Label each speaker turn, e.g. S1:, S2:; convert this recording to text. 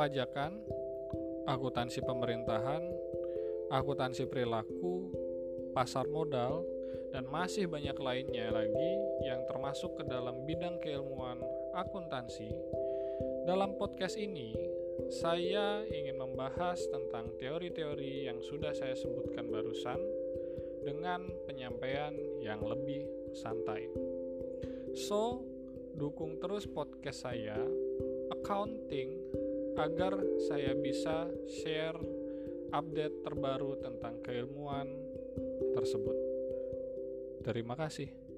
S1: perpajakan, akuntansi pemerintahan, akuntansi perilaku, pasar modal, dan masih banyak lainnya lagi yang termasuk ke dalam bidang keilmuan akuntansi. Dalam podcast ini, saya ingin membahas tentang teori-teori yang sudah saya sebutkan barusan dengan penyampaian yang lebih santai. So, dukung terus podcast saya accounting agar saya bisa share update terbaru tentang keilmuan tersebut. Terima kasih.